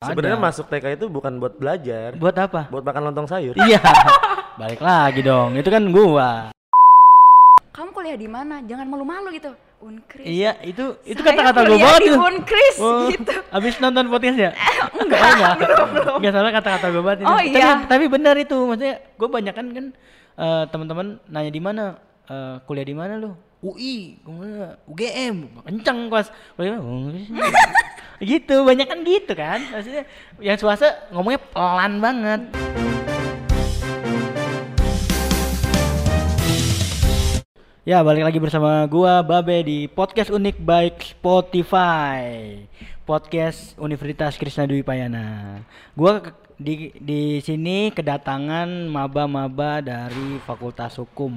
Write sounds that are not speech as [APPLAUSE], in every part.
Sebenarnya masuk TK itu bukan buat belajar, Buat apa? buat makan lontong sayur. Iya. [LAUGHS] Balik lagi dong. Itu kan gua. Kamu kuliah di mana? Jangan malu-malu gitu. Unkris. Iya, itu itu kata-kata gua banget di itu. Unkris Oh, gitu. Abis nonton podcast ya? [LAUGHS] enggak, [LAUGHS] enggak. Enggak salah kata-kata gue banget itu. Oh, tapi, iya. tapi benar itu. Maksudnya gue banyak kan kan eh, teman-teman nanya di mana eh, kuliah di mana lu? UI? UGM, kenceng kelas. Kuliah, "Oh, gitu, banyak kan gitu kan. Maksudnya yang swasta ngomongnya pelan banget. Ya, balik lagi bersama gua Babe di Podcast Unik Baik Spotify. Podcast Universitas Krishna Dwi Payana. Gua di di sini kedatangan maba-maba dari Fakultas Hukum.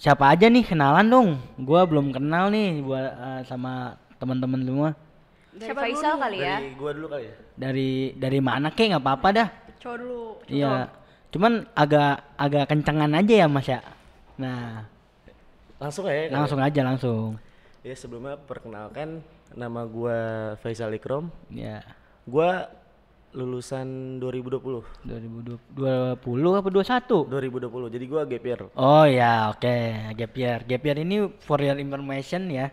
Siapa aja nih kenalan dong? Gua belum kenal nih buat eh, sama teman-teman semua. Dari Siapa dulu Faisal nih? kali ya. Dari gua dulu kali ya. Dari dari mana kek nggak apa-apa dah. Cowok dulu. Iya. Cuman agak agak kencengan aja ya Mas ya. Nah, Langsung ya. kali ya? langsung aja langsung. Ya sebelumnya perkenalkan nama gua Faisal Ikrom. Ya. Gua lulusan 2020. 2020 apa 21? 2020. Jadi gua gap year. Oh ya, oke. Gap year. Gap year ini for your information ya.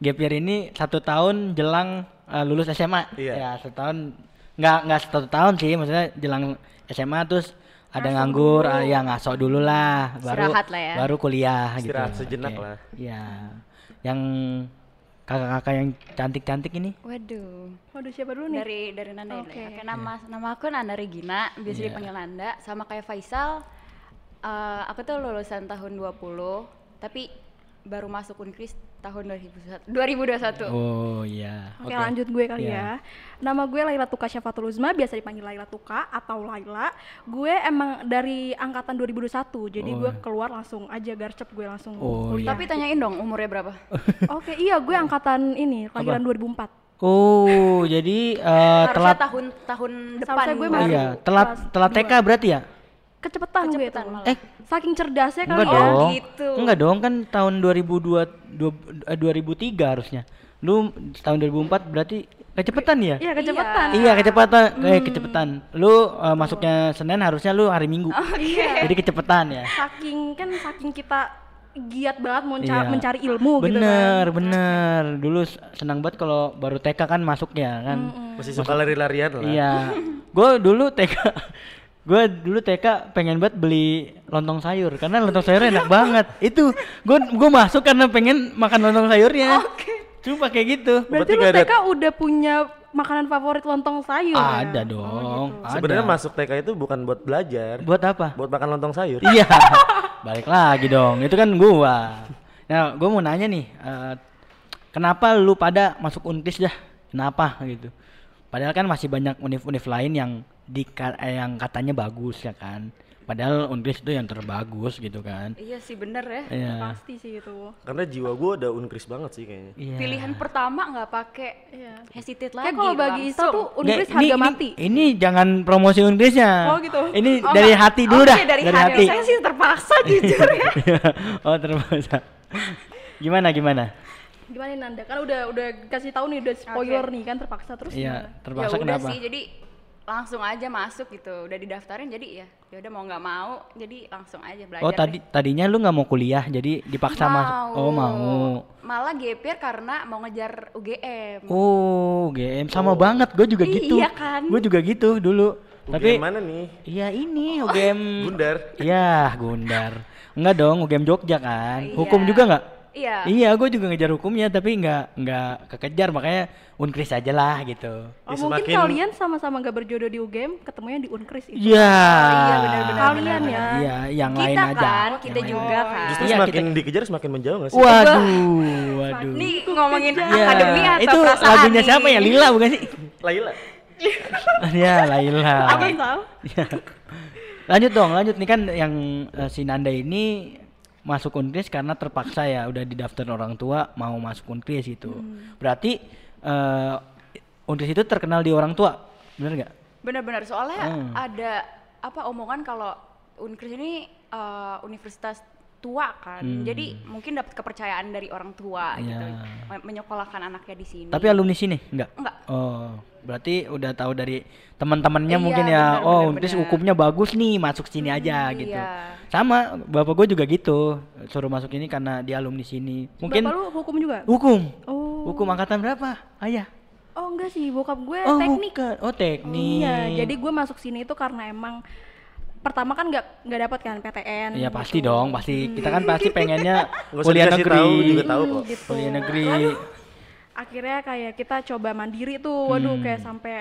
Gap year ini satu tahun jelang eh, lulus SMA. Iya. Ya, satu tahun. Nggak nggak satu tahun sih, maksudnya jelang SMA terus ada nganggur, ah, ya ngaso dulu lah, baru Istirahat lah ya. baru kuliah Istirahat gitu. sejenak Oke. lah. Iya. Yang kakak-kakak yang cantik-cantik ini. Waduh. Waduh siapa dulu nih? Dari dari Nanda Oke. ya. Oke, nama nama aku Nanda Regina, biasa Iya. dipanggil Nanda. Sama kayak Faisal, eh, aku tuh lulusan tahun 20, tapi baru masuk Unkris tahun 2021. 2021. Oh iya. Oke lanjut gue kali Iya. ya. Nama gue Laila Tuka Syafatul Uzma, biasa dipanggil Laila Tuka atau Laila. Gue emang dari angkatan 2021, jadi Oh. gue keluar langsung aja garcep gue langsung Oh, kuliah. Tapi tanyain dong umurnya berapa? [LAUGHS] Oke iya gue angkatan ini, kelahiran 2004. Oh, jadi eh, Harusnya telat tahun tahun depan. Gue baru. masih- iya, telat telat TK berarti ya? Kecepetan, gue Kecepetan malah. Eh, Saking cerdasnya kali Enggak ya. dong. gitu. Enggak dong, kan tahun 2002 dua- eh, 2003 harusnya. Lu tahun 2004 berarti kecepatan ya? Iya kecepetan. Iya, kecepatan. Eh, kecepatan. Lu eh, masuknya Senin harusnya lu hari Minggu. Iya. Jadi kecepatan ya. Saking kan saking kita giat banget mau Iya. mencari ilmu gitu kan. Bener, bener. Dulu senang banget kalau baru TK kan masuknya kan. Masih suka lari-larian lah. Iya. Gue dulu TK [LAUGHS] gue dulu TK pengen banget beli lontong sayur karena lontong sayur enak banget. Itu gue gue masuk karena pengen makan lontong sayurnya. Cuma kayak gitu. Berarti Berarti lu ada- TK udah punya makanan favorit lontong sayur ya? Ada dong. ada. Sebenarnya masuk TK itu bukan buat belajar, buat apa? buat makan lontong sayur. Iya. [LAUGHS] Balik lagi dong. Itu kan gua. Nah, gua mau nanya nih, eh, kenapa lu pada masuk Unkris dah? Kenapa gitu? Padahal kan masih banyak univ-univ lain yang di eh, yang katanya bagus ya kan. Padahal Unkris itu yang terbagus gitu kan. Iya sih bener ya. Iya. Pasti sih itu. Karena jiwa gua udah unkris banget sih kayaknya. Iya. Pilihan pertama nggak pakai Iya. hesitate lagi. Kalau bagi Isa langsung. tuh Unkris harga ini- mati. Ini jangan promosi Unkrisnya. Oh, gitu. Ini Oh, dari nggak. hati dulu Oke, dah. dari, hati. Saya sih terpaksa [LAUGHS] jujur ya. [LAUGHS] oh, terpaksa. gimana gimana? Gimana nih Nanda? Kan udah udah kasih tahu nih udah spoiler nih kan terpaksa terus Iya, terpaksa ya udah kenapa? sih jadi langsung aja masuk gitu udah didaftarin jadi ya ya udah mau nggak mau jadi langsung aja belajar Oh deh. tadi tadinya lu nggak mau kuliah jadi dipaksa masuk. Oh mau. malah GPR karena mau ngejar UGM Oh GM sama banget. Gue juga gitu. Iya kan? Gue juga gitu dulu. Tapi UGM mana nih? iya ini UGM. Gundar. Iya Gundar. Enggak dong UGM Jogja kan. Iya. Hukum juga nggak? Iya Iya gue juga ngejar hukumnya tapi nggak nggak kekejar makanya unkris aja lah gitu. Oh, Ya, mungkin semakin- kalian sama-sama gak berjodoh di UGM, ketemunya di Unkris itu. Iya. iya, benar-benar, Kalian ya. Iya yang kita lain aja. kan Yang kita lain. juga kan Justru Iya, semakin dikejar semakin menjauh gak sih? Waduh, waduh. nih ngomongin Iya, akademi atau itu perasaan lagunya nih? siapa ya? Lila bukan sih? Laila. [LAUGHS] ya Laila. Apa Sal? Ya. lanjut dong, lanjut nih kan yang eh, si Nanda ini masuk Unkris karena terpaksa ya udah didaftar orang tua mau masuk Unkris gitu. Berarti eh Unkris itu terkenal di orang tua, bener nggak? benar-benar soalnya Hmm. ada apa omongan kalau Unkris ini eh, universitas tua kan. Jadi mungkin dapat kepercayaan dari orang tua gitu. Iya. Me- Menyekolahkan anaknya di sini. Tapi alumni sini enggak? enggak. Oh, berarti udah tahu dari teman-temannya Iya, mungkin ya. benar, oh, benar, benar. hukumnya bagus nih, masuk sini aja gitu. Sama, bapak gue juga gitu. Suruh masuk ini karena dia alumni sini. Mungkin Bapak lu hukum juga? hukum. Oh. Hukum angkatan berapa? Ayah. Oh enggak sih, bokap gue Oh, teknik. bukan. Oh, teknik. Iya, jadi gue masuk sini itu karena emang pertama kan nggak nggak dapat kan PTN. Iya gitu. pasti dong, pasti kita kan pasti pengennya [LAUGHS] kuliah negeri. tahu juga tahu kok. Gitu. Kuliah negeri. Aduh, akhirnya kayak kita coba mandiri tuh, waduh Hmm. kayak sampai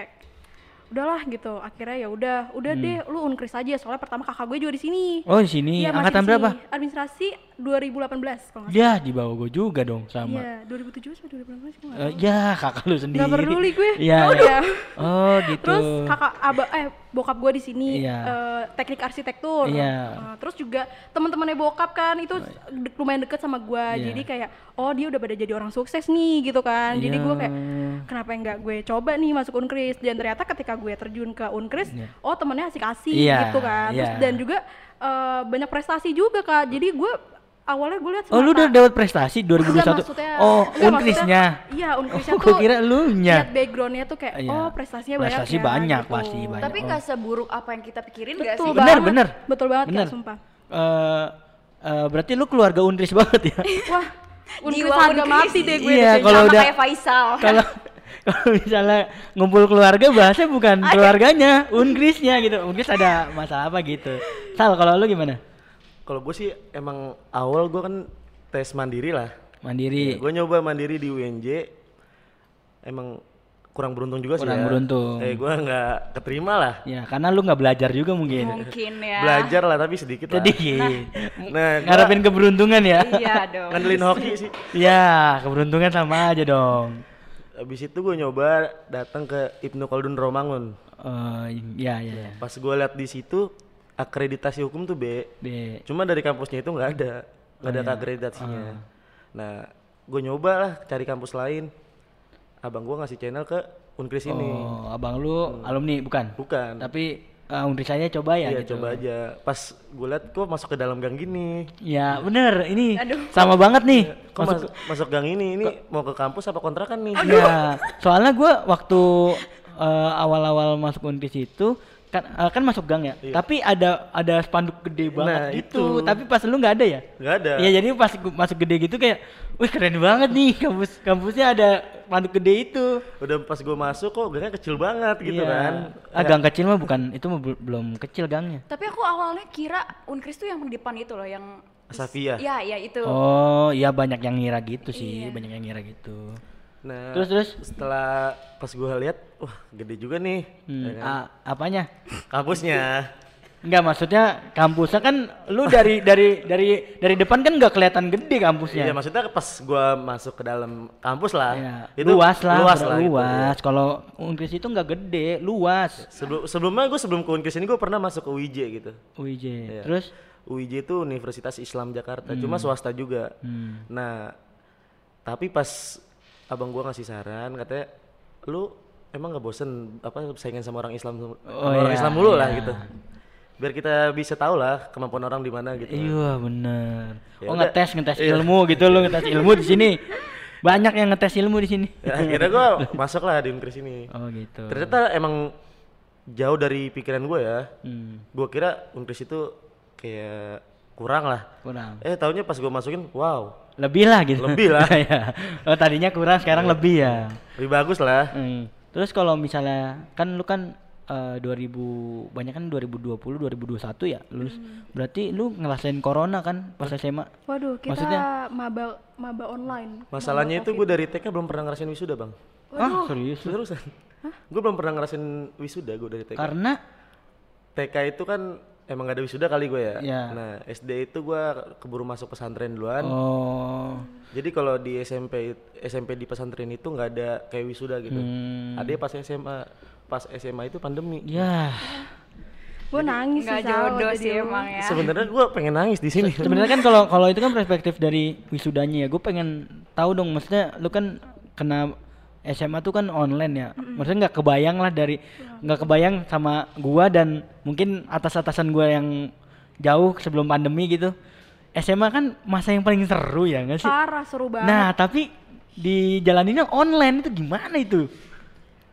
udahlah gitu. Akhirnya ya udah, udah deh lu unkris aja. Soalnya pertama kakak gue juga di sini. Hmm. Oh, di sini masih angkatan di berapa? Administrasi 2018 kalau. Ya, di bawah gue juga dong sama. Iya, 2017 atau 2018 gue nggak Eh, tahu. ya, kakak lu sendiri. Nggak peduli gue. Iya. Oh, iya. Oh, gitu. Terus kakak aba eh bokap gue di sini Iya. eh, teknik arsitektur. Iya. Eh, terus juga teman-temannya bokap kan itu de- lumayan deket sama gue. Iya. Jadi kayak oh dia udah pada jadi orang sukses nih gitu kan. Jadi gue kayak Iya. kenapa enggak gue coba nih masuk Unkris dan ternyata ketika gue terjun ke Unkris, Iya. oh temennya asik-asik Iya, gitu kan. Terus iya. dan juga eh, banyak prestasi juga kak. Jadi gue awalnya gue lihat Oh, lu udah dapat prestasi 2021. Enggak, maksudnya, [LAUGHS] oh, unkrisnya. Iya, unkrisnya Oh, tuh. gua kira elunya. Lihat backgroundnya tuh kayak, Iya. oh prestasinya Prestasi banyak ya. banyak gitu. pasti, banyak. Tapi Oh. nggak seburuk apa yang kita pikirin nggak Betul sih? Bener, banget. bener. Betul banget Bener. Kak, sumpah. Eh, eh, berarti lu keluarga untris [LAUGHS] banget ya? Wah, unkris harga unkris. mati deh gue. Iya, kalau Sama udah- kayak Faisal. [LAUGHS] Kalau kalau misalnya ngumpul keluarga bahasnya bukan keluarganya, unkrisnya gitu. Unkris ada masalah apa gitu. Sal, kalau lu gimana? Kalau gue sih emang awal gue kan tes mandiri lah. Mandiri. Gue nyoba mandiri di UNJ. Emang kurang beruntung juga sih Kurang ya. beruntung. Eh gue nggak keterima lah. Ya, karena lu nggak belajar juga mungkin. Mungkin ya. Belajar lah tapi sedikit lah. Sedikit. Nah, gua Ngarepin keberuntungan ya. Iya dong. ngandelin hoki sih. Ya, keberuntungan sama aja dong. Habis itu gue nyoba datang ke Ibnu Khaldun Romangun. Eh, ya, ya, ya. Pas gue lihat di situ akreditasi hukum tuh B. B. Cuma dari kampusnya itu nggak ada, nggak Oh, ada iya. akreditasinya. Ah. Nah, gue nyoba lah cari kampus lain. Abang gue ngasih channel ke Unkris ini. Oh, abang lu alumni bukan? Bukan. Tapi uh, unkris saya coba ya iya, gitu. coba aja. Pas gue liat kok masuk ke dalam gang gini. Ya, bener. Ini Aduh. sama banget nih. Kok masuk, masuk gang ini? Ini mau ke kampus apa kontrakan nih? Ya, soalnya gua waktu uh, awal-awal masuk unkris itu kan uh, kan masuk gang ya. Iya. Tapi ada ada spanduk gede banget Nah, gitu. itu. Tapi pas lu nggak ada ya? Nggak ada. Iya, jadi pas masuk gede gitu kayak, wih keren banget nih kampus kampusnya ada spanduk gede itu. Udah pas gue masuk kok gangnya kecil banget gitu Iya. kan. Ah, gang kecil mah bukan itu mah bel- belum kecil gangnya. Tapi aku awalnya kira Unkris tuh yang di depan itu loh, yang Safia. Iya, iya itu. Oh, iya banyak yang ngira gitu sih, Iya. banyak yang ngira gitu. Nah, Terus terus setelah pas gue lihat, wah gede juga nih. Hmm, ya kan? a- apanya? Kampusnya. Enggak maksudnya kampusnya kan lu dari dari dari dari depan kan nggak kelihatan gede kampusnya. Iya, maksudnya pas gua masuk ke dalam kampus lah. Iya, Itu luas lah, luas lah gitu, luas. ya. Kalau Unkris itu nggak gede, luas. Sebelum sebelumnya gue sebelum ke Unkris ini gue pernah masuk ke UIJ gitu. UIJ. Iya. Terus UIJ itu Universitas Islam Jakarta, cuma swasta juga. hmm, Nah, tapi pas abang gua ngasih saran katanya, lu emang nggak bosen apa saingan sama orang Islam Oh, orang iya, Islam dulu lah iya. gitu. Biar kita bisa tahu lah kemampuan orang di mana gitu. iya bener. Ya oh udah. ngetes ngetes Iya. ilmu gitu lu ngetes ilmu di sini. Banyak yang ngetes ilmu di sini. Ya, akhirnya gua masuk lah di Unkris ini. Oh gitu. Ternyata emang jauh dari pikiran gue ya. Hmm, Gua kira Unkris itu kayak kurang lah. kurang. Eh taunya pas gua masukin, wow, Lebih lah gitu. Lebih lah. [LAUGHS] Iya. oh tadinya kurang sekarang lebih ya. lebih bagus lah. Hmm. Terus kalau misalnya kan lu kan eh, 2000 banyak kan 2020 2021 ya lulus. Berarti lu ngerasain corona kan pas SMA? Waduh, kita Maksudnya? maba maba online. Masalahnya itu gue dari TK belum pernah ngerasain wisuda bang. Ah, serius? Terusan. Gue belum pernah ngerasain wisuda gue dari TK. Karena TK itu kan emang gak ada wisuda kali gue ya. Iya. Nah SD itu gue keburu masuk pesantren duluan. oh Jadi kalau di SMP SMP di pesantren itu nggak ada kayak wisuda gitu. hmm, Ada pas SMA pas SMA itu pandemi. ya Gue nangis Nggak jodoh sih emang ya. Sebenarnya gue pengen nangis di sini. sebenarnya kan kalau [LAUGHS] kalau itu kan perspektif dari wisudanya ya gue pengen tahu dong maksudnya lu kan kena SMA tuh kan online ya maksudnya nggak kebayang lah dari nggak kebayang sama gua dan mungkin atas atasan gua yang jauh sebelum pandemi gitu SMA kan masa yang paling seru ya nggak sih? Parah seru banget. Nah, tapi di jalaninnya online itu gimana itu?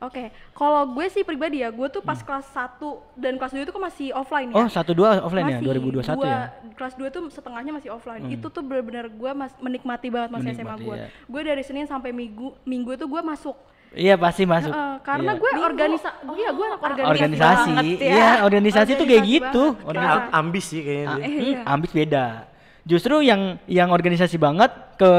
Oke, kalau gue sih pribadi ya, gue tuh pas kelas 1 dan kelas 2 itu kan masih offline ya. Hmm. Oh, satu dua offline ya, Masih. 2021 Gua ya. Kelas 2 tuh setengahnya masih offline. Itu tuh benar-benar gue mas menikmati banget masa SMA Menikmati, gue. ya. Gue dari Senin sampai Minggu, Minggu itu gue masuk. Iya pasti masuk. Heeh, karena Iya. gue organisa, iya gue anak organisasi. organisasi, banget ya. iya organisasi tuh kayak Organisasi gitu. banget. Organisasi. Am- ambis sih kayaknya Ah, dia. hmm, ambis beda. Justru yang yang organisasi banget ke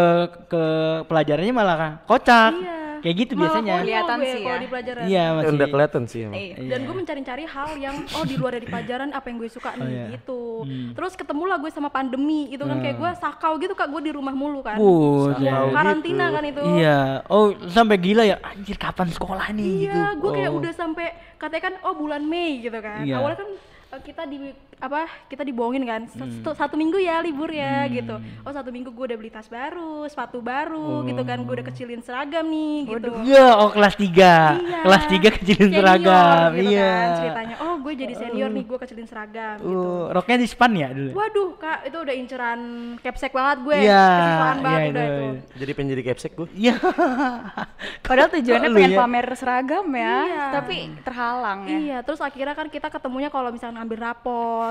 ke pelajarannya malah kocak. Iya. Kayak gitu Malah biasanya. Kelihatan gue sih kalau ya. di pelajaran. Iya masih. Udah kelihatan sih emang. Iya. dan gue mencari-cari hal yang oh di luar dari pelajaran apa yang gue suka nih iya. gitu Hmm. terus ketemulah gue sama pandemi itu kan kayak gue sakau gitu kak gue di rumah mulu kan Buset. Sakau. karantina gitu. kan itu Iya. Oh sampai gila ya. Anjir kapan sekolah nih gitu. iya gue kayak Oh. udah sampai katanya kan oh bulan Mei gitu kan Iya. awalnya kan eh, kita di apa kita dibohongin kan Hmm. satu, satu minggu ya libur ya gitu oh satu minggu gue udah beli tas baru sepatu baru gitu kan gue udah kecilin seragam nih gitu Ya, oh kelas 3. Iya. Kelas 3 kecilin Senior seragam. gitu iya. kan ceritanya oh gue jadi senior nih gue kecilin seragam gitu Uh, roknya di span ya dulu. Waduh kak, itu udah inceran capsek banget gue, Iya, kesiswaan banget iya, udah itu. itu. Jadi pengen jadi capsek gue. Iya. [LAUGHS] Padahal tujuannya lu pengen ya? pamer seragam ya, Iya. tapi terhalang ya. Iya, terus akhirnya kan kita ketemunya kalau misalnya ngambil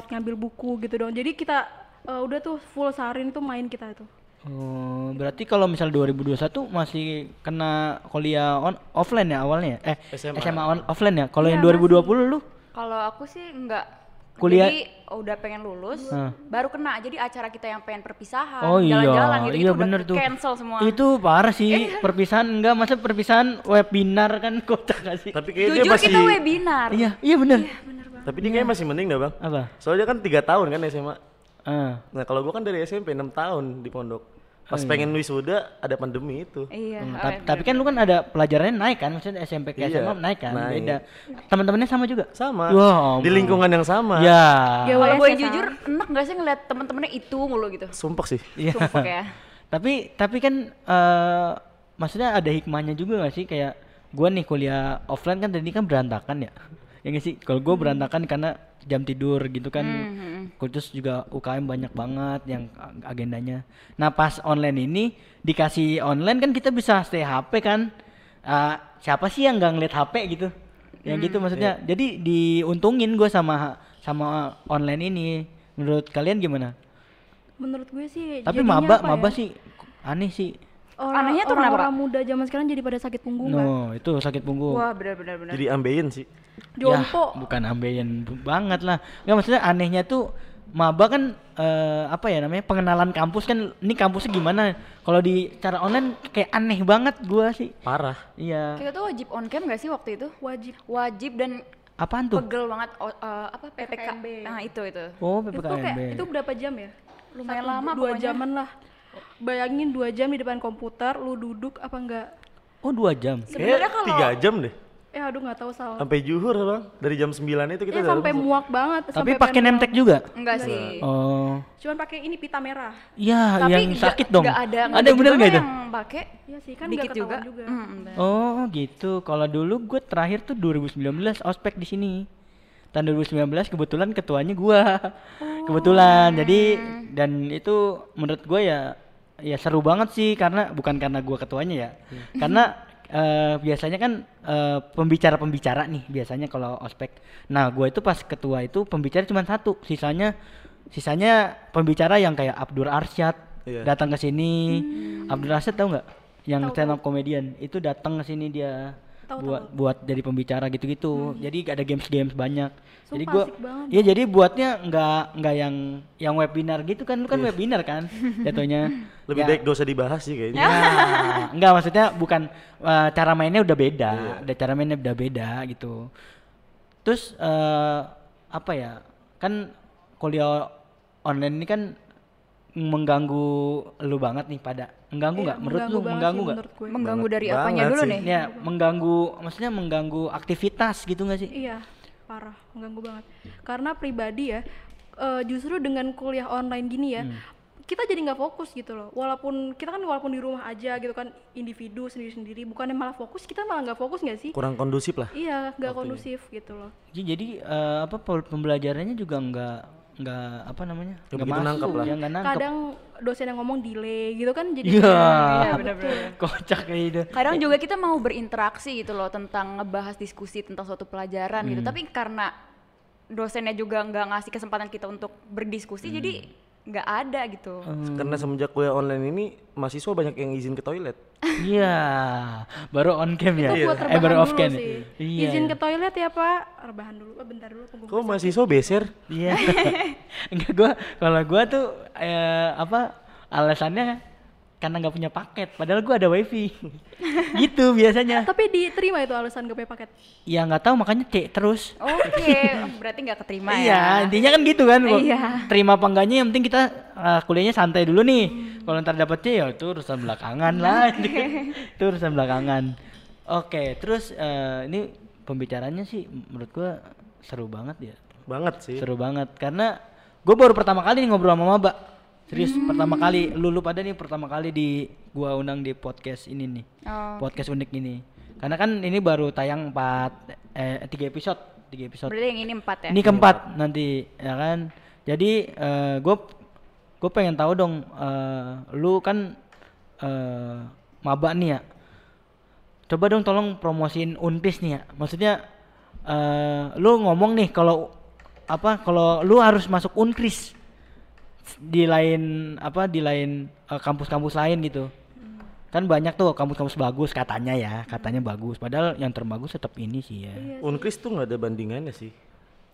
ngambil buku gitu dong. Jadi kita eh, udah tuh full seharian itu main kita itu. Oh, berarti kalau misal 2021 masih kena kuliah on offline ya awalnya? ya? Eh, SMA, SMA. on offline ya? Kalau Iya, yang 2020 lu? Kalau aku sih enggak. Kuliah- Jadi udah pengen lulus, Hah. baru kena. Jadi acara kita yang pengen perpisahan, Oh iya, jalan-jalan gitu, iya itu udah bener tuh. cancel semua. Itu parah sih, perpisahan enggak masa perpisahan webinar kan [LAUGHS] kocak gak sih? Tapi kayaknya Jujur masih kita webinar. Iya, iya bener. Tapi dia kayaknya masih mending dah, Bang. Apa? Soalnya kan tiga tahun kan SMA. Ah. Nah, kalau gua kan dari SMP 6 tahun di pondok. Oh, Pas iya. pengen wisuda ada pandemi itu. Iya. Hmm, oh, ta- iya, tapi kan lu kan ada pelajarannya naik kan, maksudnya SMP ke Iya, SMA naik kan, naik. beda. Teman-temannya sama juga. Sama. Wah, di lingkungan yang sama. Ya. GWS Kalau gue ya, jujur, enak gak sih ngeliat temen-temennya itu mulu gitu? Sumpah sih. Iya. Sumpah ya. [LAUGHS] tapi tapi kan eh maksudnya ada hikmahnya juga gak sih kayak gua nih kuliah offline kan tadi kan berantakan ya ya gak sih? Kalau gua berantakan karena jam tidur gitu kan. Hmm, terus juga UKM banyak banget yang ag- agendanya. Nah pas online ini dikasih online kan kita bisa stay HP kan. Ah, siapa sih yang nggak ngeliat HP gitu? Yang gitu maksudnya. Jadi diuntungin gua sama sama online ini. Menurut kalian gimana? Menurut gue sih tapi maba maba ya? sih aneh sih. Orang, Anehnya tuh kenapa, orang-orang muda zaman sekarang jadi pada sakit punggung kan. No, itu sakit punggung. Wah benar-benar benar. Jadi ambeien sih. Jompo. Ya, bukan ambeien banget lah. Enggak maksudnya anehnya tuh maba kan eh, apa ya namanya pengenalan kampus kan ini kampusnya gimana kalau di cara online kayak aneh banget gua sih Parah. iya Kita tuh wajib on cam gak sih waktu itu? Wajib. Wajib dan apaan tuh pegel banget o- eh, apa PPK. PPKMB. Nah, itu itu. oh Itu ppkmb kayak itu berapa jam ya? Lumayan Satu, lama Dua pokoknya. jaman lah. Bayangin dua jam di depan komputer, lu duduk apa enggak? oh dua jam Sebenarnya Kayak kalau- tiga jam deh. Eh aduh nggak tahu salah. Sampai juhur bang. Dari jam 9 itu kita Ya udah sampai muak banget. tapi sampai pakai nemtek juga Enggak sih. oh Cuman pakai ini pita merah. iya yang sakit dong nggak ada ada yang bener nggak itu yang pakai Iya sih kan dikit juga. juga. Mm, bener. Oh gitu. Kalau dulu gue terakhir tuh 2019 ospek di sini. Tahun 2019 kebetulan ketuanya gua. Kebetulan. Jadi dan itu menurut gue ya ya seru banget sih karena bukan karena gua ketuanya ya. Karena eh, biasanya kan eh, pembicara-pembicara nih biasanya kalau ospek. Nah, gue itu pas ketua itu pembicara cuma satu, sisanya sisanya pembicara yang kayak Abdur Arsyad Iya. datang ke sini. Hmm. Abdur Arsyad tahu nggak? Yang stand up comedian itu datang ke sini dia Tahu, buat buat jadi pembicara gitu-gitu. Jadi ada games-games banyak. jadi Sumpah gua asik banget. Iya, jadi buatnya nggak nggak yang yang webinar gitu kan. Lu kan webinar kan [LAUGHS] jatuhnya. Lebih Ya. baik gak usah dibahas sih kayaknya. Ya, enggak maksudnya bukan eh, cara mainnya udah beda, udah cara mainnya udah beda gitu. Terus eh apa ya? Kan kuliah online ini kan mengganggu lu banget nih pada mengganggu Iya, nggak? menurut lu banget mengganggu nggak? Mengganggu dari Banget apanya dulu sih. nih? Ya mengganggu, maksudnya mengganggu aktivitas gitu nggak sih? Iya, parah, mengganggu banget. Karena pribadi ya, eh, justru dengan kuliah online gini ya, Hmm. kita jadi nggak fokus gitu loh. Walaupun kita kan walaupun di rumah aja gitu kan, individu sendiri-sendiri, bukannya malah fokus, kita malah nggak fokus nggak sih? Kurang kondusif lah. Iya, nggak kondusif gitu loh. Jadi, jadi eh, apa pe- pembelajarannya juga nggak nggak apa namanya Nggak begitu nangkep lah. ya nggak nangkep kadang dosen yang ngomong delay gitu kan jadi iya Iya, benar-benar. [LAUGHS] kocak kayak itu Kadang juga kita mau berinteraksi gitu loh tentang ngebahas diskusi tentang suatu pelajaran Hmm. gitu. Tapi karena dosennya juga nggak ngasih kesempatan kita untuk berdiskusi, Hmm. jadi nggak ada gitu. Karena semenjak kuliah online ini mahasiswa banyak yang izin ke toilet. [LAUGHS] iya baru on cam ya itu buat eh rebahan baru off dulu cam sih iya izin ke toilet ya pak rebahan dulu oh, bentar dulu punggung Kok mahasiswa beser? Iya. [LAUGHS] Enggak gua kalau gua tuh eh, apa alasannya karena nggak punya paket. Padahal gua ada wifi. [LAUGHS] Gitu biasanya. Tapi diterima itu alasan gak punya paket? Ya nggak tahu makanya cek terus. Oke, [LAUGHS] berarti nggak keterima iya ya. intinya kan gitu kan. Gua Iya. terima apa enggaknya yang penting kita uh, kuliahnya santai dulu nih. Kalau ntar dapet C ya itu urusan belakangan lah. [LAUGHS] Itu urusan belakangan. Oke terus eh, ini pembicaranya sih menurut gua seru banget ya. Banget sih. seru banget karena gue baru pertama kali nih ngobrol sama Maba serius pertama kali. Lu lu pada nih pertama kali di gua undang di podcast ini nih. Oh, podcast unik ini. Karena kan ini baru tayang 4 eh tiga episode tiga episode. Berarti yang ini empat ya. ini keempat nanti ya kan? Jadi gue gue pengen tahu dong eh, lu kan eh, maba nih ya. Coba dong tolong promosiin unpis nih ya. Maksudnya eh, lu ngomong nih kalau apa kalau lu harus masuk unkris di lain apa di lain eh, kampus-kampus lain gitu. Kan banyak tuh kampus-kampus bagus katanya ya katanya bagus. Padahal yang terbagus tetap ini sih ya. Unkris tuh nggak ada bandingannya sih.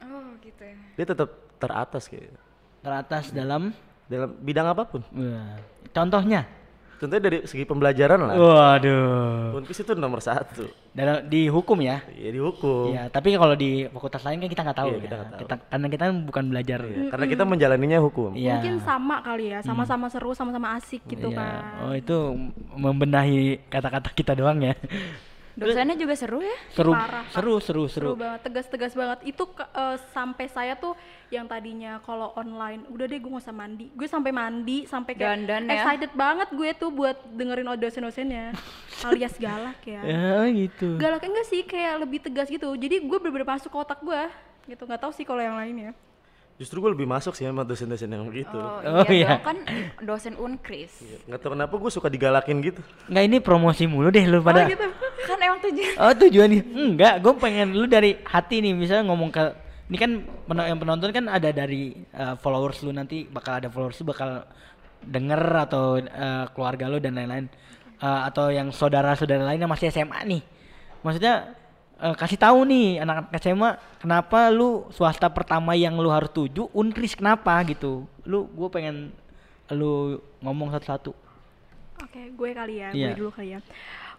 Oh, gitu ya. Dia tetap teratas kayak. Teratas dalam? Dalam bidang apa pun. Wah, contohnya Contohnya dari segi pembelajaran lah. waduh Unkris itu nomor satu. dalam di hukum ya Ya dihukum. ya tapi kalau di fakultas lain kan kita nggak tahu Iya, ya kita nggak tahu. kita karena kita bukan belajar Iya, Karena kita menjalaninya hukum. Iya. mungkin sama kali ya sama-sama seru sama-sama asik gitu Iya. kan oh itu membenahi kata-kata kita doang ya Dosennya juga seru ya. seru. Parah, seru seru seru seru. banget tegas-tegas banget. Itu ke- eh, sampai saya tuh yang tadinya kalau online udah deh gue gak usah mandi. Gue sampai mandi sampai kayak Dandan ya. excited banget gue tuh buat dengerin dosen-dosennya. [LAUGHS] Alias galak ya. Ya gitu. Galak enggak sih kayak lebih tegas gitu. Jadi gue bener-bener masuk ke otak gue gitu. Nggak tahu sih kalau yang lainnya Justru gue lebih masuk sih sama dosen-dosen yang begitu. Oh, Oh, iya. iya, kan dosen unkris. Nggak tahu kenapa gue suka digalakin gitu. nggak ini promosi mulu deh lu pada oh gitu Kan emang tujuan. Oh tujuannya enggak, gue pengen lu dari hati nih misalnya ngomong ke ini kan pen- yang penonton kan ada dari uh, followers lu nanti bakal ada followers lu bakal denger atau uh, keluarga lu dan lain-lain Uh, atau yang saudara-saudara lain yang masih SMA nih. Maksudnya uh, kasih tahu nih anak-anak SMA kenapa lu swasta pertama yang lu harus tuju Unkris kenapa gitu. Lu gue pengen lu ngomong satu-satu. Oke, gue kali ya, Iya. gue dulu kali ya.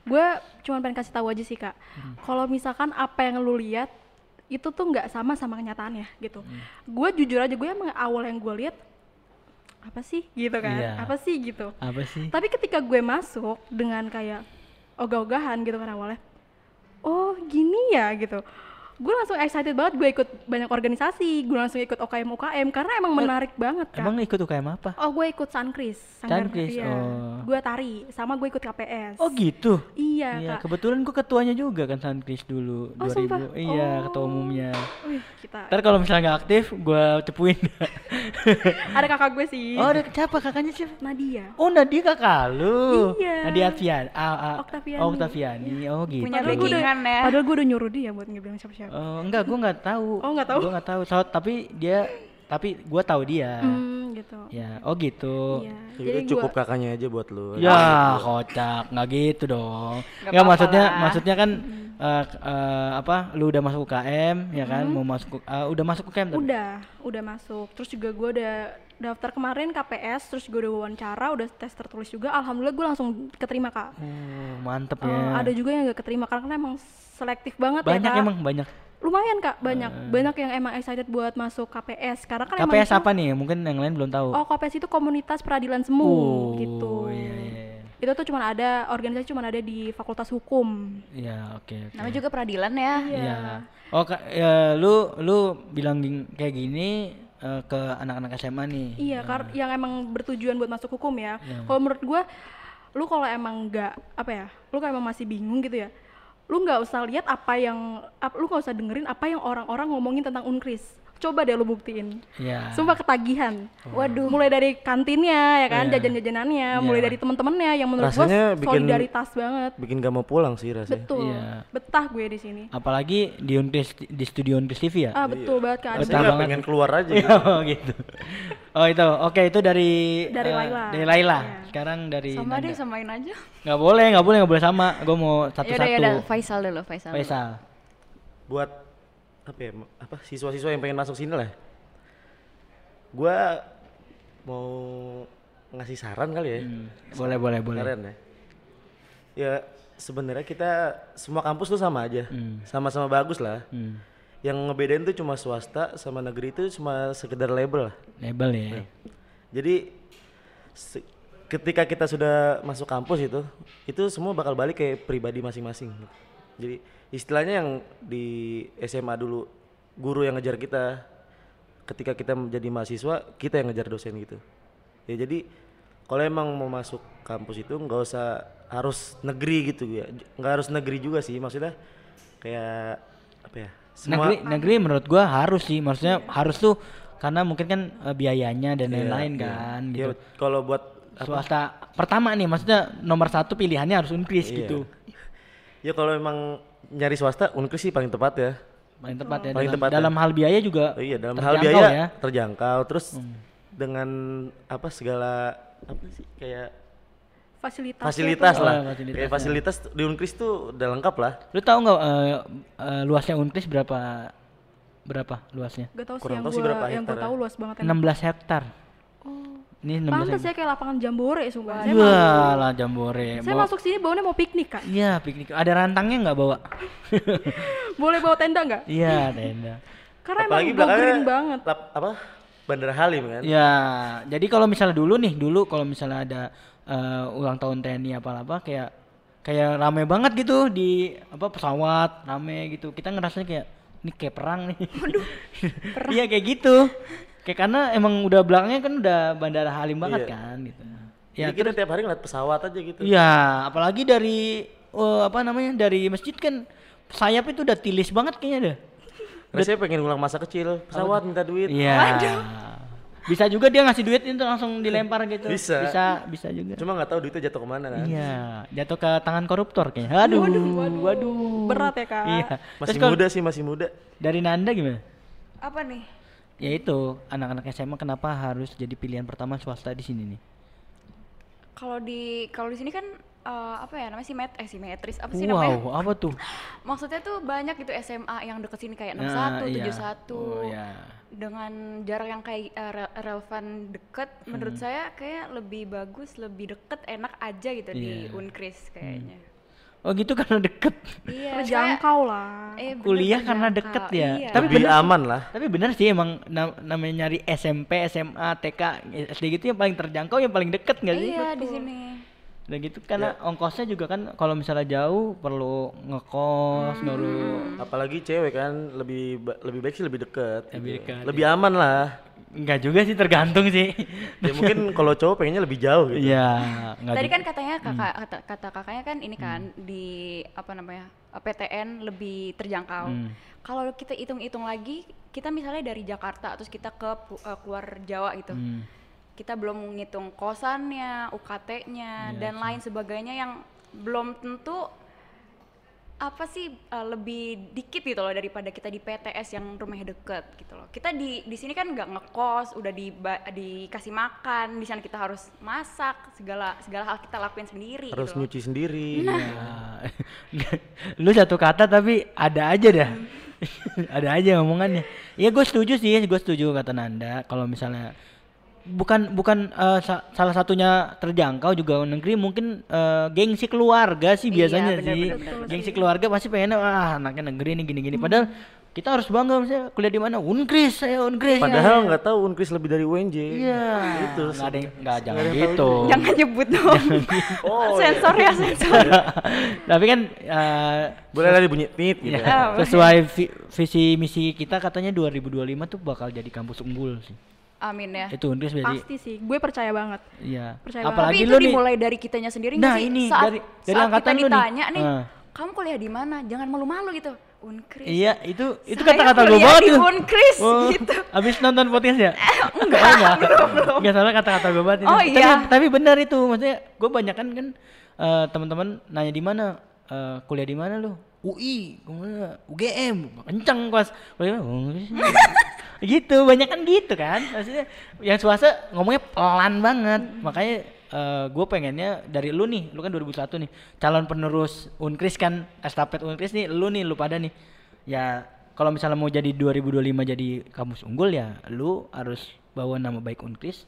Gue cuma pengen kasih tahu aja sih kak. Hmm. Kalau misalkan apa yang lu lihat itu tuh nggak sama sama kenyataannya gitu. Hmm. Gue jujur aja gue emang awal yang gue lihat apa sih gitu kan? Iya. Apa sih gitu. Apa sih? Tapi ketika gue masuk dengan kayak ogah-ogahan gitu kan awalnya, oh gini ya gitu. Gue langsung excited banget gue ikut banyak organisasi, gue langsung ikut OKM UKM karena emang menarik banget kan. Emang ikut UKM apa? Oh gue ikut Sunkris, Sanggar- Sunkris, iya. oh. Gue tari, sama gue ikut KPS. Oh gitu. Iya Iya, kak. kebetulan gua ketuanya juga kan Sunkris dulu Oh, 2000. sumpah? Iya, Oh. ketua umumnya. Wih, kita Ntar kalau misalnya nggak aktif, gua cepuin. [LAUGHS] ada kakak gue sih. oh, ada siapa kakaknya siapa? Nadia. Oh, Nadia kakak lu. Iya. Nadia Arfian. Ah, ah, Oktaviani. Oh, Oktaviani. Oh, gitu. Punya Padahal gue udah, backingan ya. padahal gue udah nyuruh dia buat ngebilang siapa-siapa. Oh, enggak, gua nggak tahu. Oh, nggak tahu? Gua nggak tahu. So, tapi dia tapi gua tahu dia. Hmm, gitu. Ya, oh gitu. Iya. Ya udah cukup kakaknya aja buat lu. Ya, kocak, nggak gitu dong. Nggak apa-apa maksudnya, lah. maksudnya kan eh, eh, apa? Lu udah masuk UKM, ya kan? Mau masuk, eh, udah masuk UKM tapi? Udah, udah masuk. Terus juga gue udah daftar kemarin KPS, terus gue udah wawancara, udah tes tertulis juga. Alhamdulillah gue langsung keterima kak. Oh, mantep ya. ada juga yang gak keterima karena emang selektif banget ya banyak kak. emang banyak. Lumayan kak, banyak banyak yang emang excited buat masuk KPS. Karena kan emang KPS itu- apa nih? Mungkin yang lain belum tahu. Oh KPS itu komunitas peradilan semu Oh, gitu. Iya, iya, iya. Itu tuh cuma ada organisasi cuma ada di Fakultas Hukum. Iya, oke. oke. Namanya juga peradilan ya. Iya. Oh, Kak, ya, lu lu bilang kayak gini eh, ke anak-anak SMA nih. Iya, kar- yang emang bertujuan buat masuk hukum ya. Iya. Kalau menurut gua, lu kalau emang nggak apa ya, lu kalau emang masih bingung gitu ya, lu nggak usah lihat apa yang, ap- lu nggak usah dengerin apa yang orang-orang ngomongin tentang unkris. Coba deh lu buktiin Iya. sumpah ketagihan Waduh. mulai dari kantinnya ya kan Iya. jajan-jajanannya mulai Iya. dari temen-temennya yang menurut Rasanya gue bikin- solidaritas banget Bikin gak mau pulang sih rasanya. betul Iya. betah gue di sini Apalagi di Untris di studio Untris TV ya. ah betul banget kak Betah banget. pengen keluar aja gitu. oh gitu. Oh itu, oke itu dari Dari eh, Laila. Dari Laila. Iya. Sekarang dari Sama Nanda. deh, samain aja. Nggak boleh, nggak boleh, nggak boleh sama. Gue mau satu-satu. yaudah, Faisal dulu, Faisal. dulu. Faisal. Buat apa ya? Apa siswa-siswa yang pengen masuk sini lah. Gua mau ngasih saran kali ya. Hmm, boleh, boleh, boleh. Saran ya. Ya sebenarnya kita semua kampus tuh sama aja. Hmm. Sama-sama bagus lah. Hmm. Yang ngebedain tuh cuma swasta sama negeri itu cuma sekedar label lah. Label ya. Jadi se- ketika kita sudah masuk kampus itu, itu semua bakal balik ke pribadi masing-masing. Jadi istilahnya yang di SMA dulu guru yang ngejar kita, ketika kita menjadi mahasiswa kita yang ngejar dosen gitu. Ya jadi kalau emang mau masuk kampus itu nggak usah harus negeri gitu ya, nggak harus negeri juga sih maksudnya kayak apa ya? Semua Negeri, negeri menurut gua harus sih, maksudnya harus tuh karena mungkin kan eh, biayanya dan Iya, lain-lain iya. kan Ya, gitu. kalau buat Swasta pertama nih, maksudnya nomor satu pilihannya harus Unkris Iya. gitu. ya kalau emang nyari swasta Unkris sih paling tepat ya. Paling tepat ya. Paling dalam, tepat ya. dalam hal biaya juga. Oh iya dalam hal biaya ya. terjangkau terus Hmm. dengan apa segala apa sih kayak fasilitas fasilitas Oh, lah fasilitasnya. kayak fasilitas di Unkris tuh udah lengkap lah Lu tahu nggak eh, eh, luasnya Unkris berapa berapa luasnya? gak tau sih Kurang yang tahu sih berapa yang gue ya. tahu luas banget emang. 16 hektar. Ini 16 pantas hektar. ya kayak lapangan jambore sumpah saya, Wah, mau- lah jambore. saya Bawa- masuk sini baunya mau piknik kan Iya, piknik. Ada rantangnya nggak bawa? [LAUGHS] boleh bawa tenda nggak Iya, tenda. karena apalagi emang green banget lap- apa Bandara Halim kan Ya, jadi kalau misalnya dulu nih, dulu kalau misalnya ada eh, ulang tahun TNI apa-apa kayak kayak rame banget gitu di apa pesawat rame gitu. Kita ngerasanya kayak ini kayak perang nih. [LAUGHS] Iya kayak gitu. Kayak karena emang udah belakangnya kan udah Bandara Halim banget Iya. kan gitu. ya kita tiap hari ngeliat pesawat aja gitu Iya, apalagi dari eh, apa namanya dari masjid kan sayap itu udah tilis banget kayaknya dah. Rasanya pengen ngulang masa kecil pesawat minta duit Iya. Bisa juga dia ngasih duit itu langsung dilempar gitu. Bisa. Bisa, bisa juga. cuma nggak tahu duitnya jatuh ke mana kan Iya, jatuh ke tangan koruptor kayaknya. Aduh, waduh, berat ya kak Iya. masih Terus muda sih masih muda Dari Nanda gimana? Apa nih? Ya itu, anak-anak SMA kenapa harus jadi pilihan pertama swasta di sini nih? Kalau di kalau di sini kan eh, apa ya namanya simet eh simetris apa sih wow, namanya? apa tuh? [LAUGHS] Maksudnya tuh banyak gitu SMA yang deket sini kayak 61, Nah, iya. 71 Oh, iya. dengan jarak yang kayak re- relevan deket menurut Hmm. saya kayak lebih bagus, lebih deket, enak aja gitu di Iya. Unkris kayaknya. Oh gitu karena deket. Iya, terjangkau lah eh, bener, Kuliah karena terjangkau. deket ya. Iya. Tapi lebih bener- aman lah Tapi benar sih emang nam- namanya nyari SMP, SMA, TK, SD gitu yang paling terjangkau yang paling deket nggak sih? Iya di sini. Udah gitu karena ongkosnya juga kan kalau misalnya jauh perlu ngekos, baru apalagi cewek kan lebih ba- lebih baik sih lebih deket Lebih gitu. dekat, lebih aman lah enggak juga sih tergantung sih. [LAUGHS] ya mungkin kalau cowok pengennya lebih jauh gitu Iya, enggak Tadi kan katanya kakak kata, kata kakaknya kan ini kan di apa namanya PTN lebih terjangkau. Hmm. Kalau kita hitung-hitung lagi, kita misalnya dari Jakarta terus kita ke eh, keluar Jawa gitu, Hmm. Kita belum menghitung kosannya, UKT-nya Iya dan lain sebagainya yang belum tentu apa sih eh, lebih dikit gitu loh daripada kita di PTS yang rumahnya deket gitu loh. Kita di di sini kan nggak ngekos, udah di dikasih makan, di sana kita harus masak, segala segala hal kita lakuin sendiri harus gitu loh. nyuci sendiri Nah, [LAUGHS] lu satu kata tapi ada aja dah. [LAUGHS] ada aja omongannya. Iya gue setuju sih, gue setuju kata Nanda. Kalau misalnya bukan bukan eh, sa- salah satunya terjangkau juga negeri mungkin eh, gengsi keluarga sih Iya, biasanya bener, sih. bener, bener. Gengsi keluarga pasti pengennya wah anaknya negeri nih gini-gini. Padahal kita harus bangga misalnya kuliah di mana? Unkris, saya Unkris. padahal nggak tahu Unkris lebih dari UNJ Iya. itu Nggak ada yang- nggak jangan tahu gitu. Jangan nyebut dong. [LAUGHS] Oh, sensor ya sensor. [LAUGHS] Tapi kan eh, boleh lah dibunyi tit gitu Ya, ya. Ah, sesuai vi- visi misi kita katanya 2025 tuh bakal jadi kampus unggul sih. Amin ya. Itu Unkris jadi pasti sih gue percaya banget iya. Percaya banget. Apalagi Tapi itu lu nih dimulai dari kitanya sendiri Nah, sih? ini saat, dari- dari saat angkatan kita lu nih. ditanya nih, Ah. kamu kuliah di mana? Jangan malu-malu gitu. Unkris. Iya, itu itu kata-kata gue banget di. Unkris, Oh, gitu. Abis nonton podcast ya? [LAUGHS] enggak, enggak. Enggak salah kata-kata gue banget itu. Oh, tapi, iya. Tapi benar itu, maksudnya gue banyak kan kan eh, teman-teman nanya di mana eh, kuliah di mana lu? UI? UGM, kenceng pas. Kuliah, "Oh, [LAUGHS] gitu, banyak kan gitu kan. Maksudnya yang swasta ngomongnya pelan banget. Makanya gue pengennya dari lu nih, lu kan 2001 nih, calon penerus Unkris kan, estafet Unkris nih, lu nih, lu pada nih. Ya kalau misalnya mau jadi 2025 jadi kampus unggul ya, lu harus bawa nama baik Unkris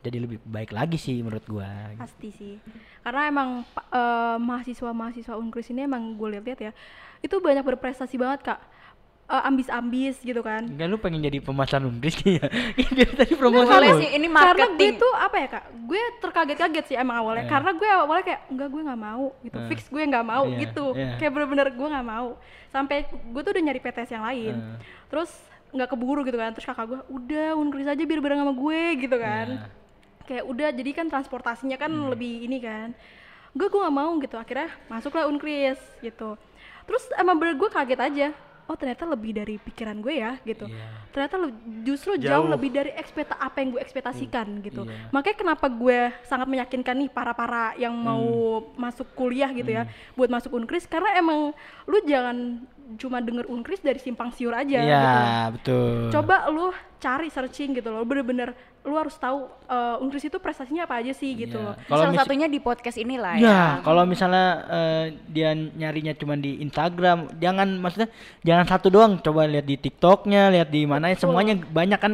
jadi lebih baik lagi sih menurut gua. pasti sih karena emang pa- eh, mahasiswa-mahasiswa Unkris ini emang gue lihat-lihat ya itu banyak berprestasi banget kak Eh, ambis-ambis gitu kan Enggak lu pengen jadi pemasaran Unkris [LAUGHS] ya? Dari tadi promosi lu. sih, ini karena gue marketing. tuh apa ya kak gue terkaget-kaget sih emang awalnya Iya. karena gue awalnya kayak enggak gue nggak mau gitu Eh. fix gue nggak mau Iya, gitu iya. kayak bener-bener gue nggak mau sampai gue tuh udah nyari PTS yang lain Eh. terus nggak keburu gitu kan terus kakak gue udah Unkris aja biar bareng sama gue gitu kan Iya. kayak udah jadi kan transportasinya kan Hmm. lebih ini kan gue gue nggak mau gitu akhirnya masuklah unkris gitu terus emang bener gue kaget aja oh ternyata lebih dari pikiran gue ya gitu Iya. ternyata le- justru jauh. Jauh. lebih dari ekspekta apa yang gue ekspektasikan gitu iya. makanya kenapa gue sangat meyakinkan nih para para yang mau Hmm. masuk kuliah gitu ya buat masuk unkris karena emang lu jangan cuma denger unkris dari simpang siur aja Iya, gitu betul. coba lu cari searching gitu loh bener-bener lu harus tahu uh, unkris itu prestasinya apa aja sih gitu Iya. loh Salah satunya di podcast inilah Ya, ya. kalau misalnya eh, dia nyarinya cuma di Instagram, jangan maksudnya jangan satu doang, coba lihat di TikToknya, lihat di mana semuanya banyak kan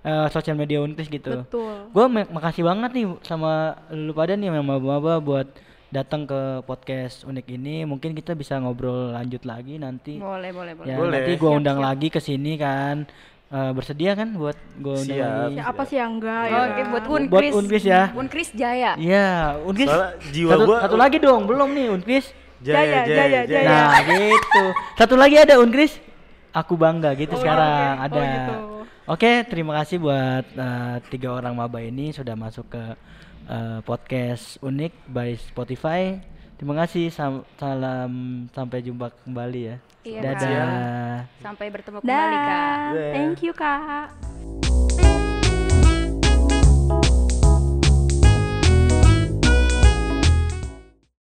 eh, sosial media Unkris gitu. betul Gue makasih banget nih sama lu pada nih sama maba buat datang ke podcast unik ini. Mungkin kita bisa ngobrol lanjut lagi nanti. Boleh, boleh, boleh. Ya, Boleh. nanti gua Siap, undang siap. lagi ke sini kan. Eh, bersedia kan buat gua undang Siap. lagi? ya apa sih yang enggak ya Oke, buat Buat Unkris. Unkris ya. Unkris Jaya. Iya, Unkris. Soalnya jiwa satu, gua- satu lagi dong, belum nih Unkris. Jaya, Jaya, Jaya. Nah, gitu. Satu lagi ada Unkris. Aku bangga gitu Oh, sekarang oke. ada. Oh, gitu. Oke, terima kasih buat eh, tiga orang maba ini sudah masuk ke eh, podcast unik by Spotify. Terima kasih, sam- salam sampai jumpa kembali ya. Iya, Dadah. Sampai bertemu kembali, Kak. Thank you kak